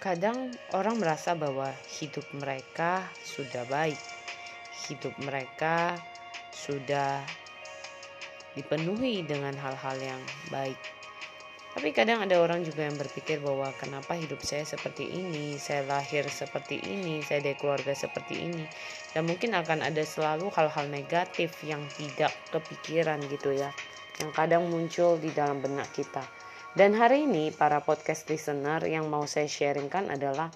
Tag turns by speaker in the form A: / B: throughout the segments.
A: kadang orang merasa bahwa hidup mereka sudah baik, hidup mereka sudah dipenuhi dengan hal-hal yang baik. Tapi kadang ada orang juga yang berpikir bahwa kenapa hidup saya seperti ini, saya lahir seperti ini, saya dari keluarga seperti ini. Dan mungkin akan ada selalu hal-hal negatif yang tidak kepikiran gitu ya. Yang kadang muncul di dalam benak kita. Dan hari ini para podcast listener yang mau saya sharingkan adalah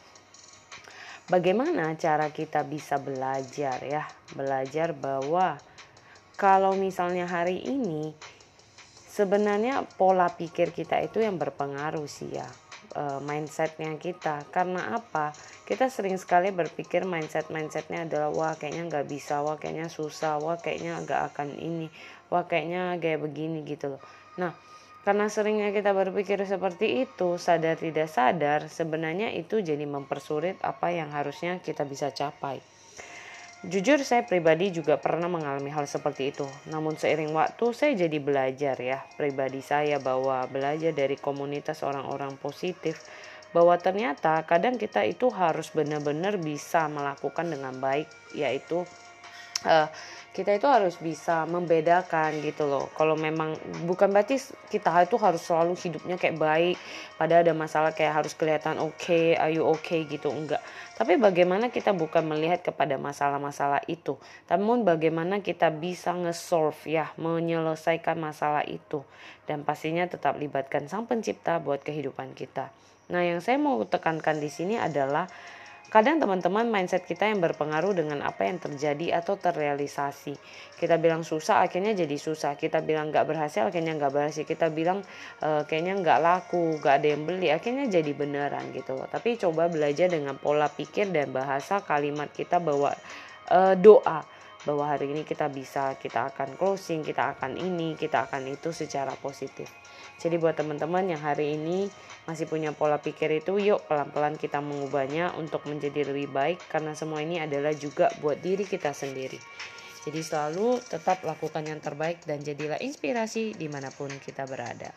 A: bagaimana cara kita bisa belajar ya. Belajar bahwa kalau misalnya hari ini sebenarnya pola pikir kita itu yang berpengaruh sih ya uh, mindsetnya kita. Karena apa? Kita sering sekali berpikir mindset mindsetnya adalah wah kayaknya nggak bisa wah kayaknya susah wah kayaknya nggak akan ini wah kayaknya kayak begini gitu loh. Nah karena seringnya kita berpikir seperti itu sadar tidak sadar sebenarnya itu jadi mempersulit apa yang harusnya kita bisa capai Jujur saya pribadi juga pernah mengalami hal seperti itu. Namun seiring waktu saya jadi belajar ya, pribadi saya bahwa belajar dari komunitas orang-orang positif bahwa ternyata kadang kita itu harus benar-benar bisa melakukan dengan baik yaitu uh, kita itu harus bisa membedakan gitu loh. Kalau memang bukan berarti kita itu harus selalu hidupnya kayak baik, pada ada masalah kayak harus kelihatan oke, okay, you okay gitu enggak. Tapi bagaimana kita bukan melihat kepada masalah-masalah itu, namun bagaimana kita bisa nge-solve ya, menyelesaikan masalah itu dan pastinya tetap libatkan Sang Pencipta buat kehidupan kita. Nah, yang saya mau tekankan di sini adalah Kadang teman-teman mindset kita yang berpengaruh dengan apa yang terjadi atau terrealisasi. Kita bilang susah akhirnya jadi susah. Kita bilang nggak berhasil akhirnya nggak berhasil. Kita bilang e, kayaknya nggak laku, nggak ada yang beli akhirnya jadi beneran gitu. Tapi coba belajar dengan pola pikir dan bahasa kalimat kita bahwa e, doa bahwa hari ini kita bisa, kita akan closing, kita akan ini, kita akan itu secara positif. Jadi buat teman-teman yang hari ini masih punya pola pikir itu, yuk pelan-pelan kita mengubahnya untuk menjadi lebih baik karena semua ini adalah juga buat diri kita sendiri. Jadi selalu tetap lakukan yang terbaik dan jadilah inspirasi di mana pun kita berada.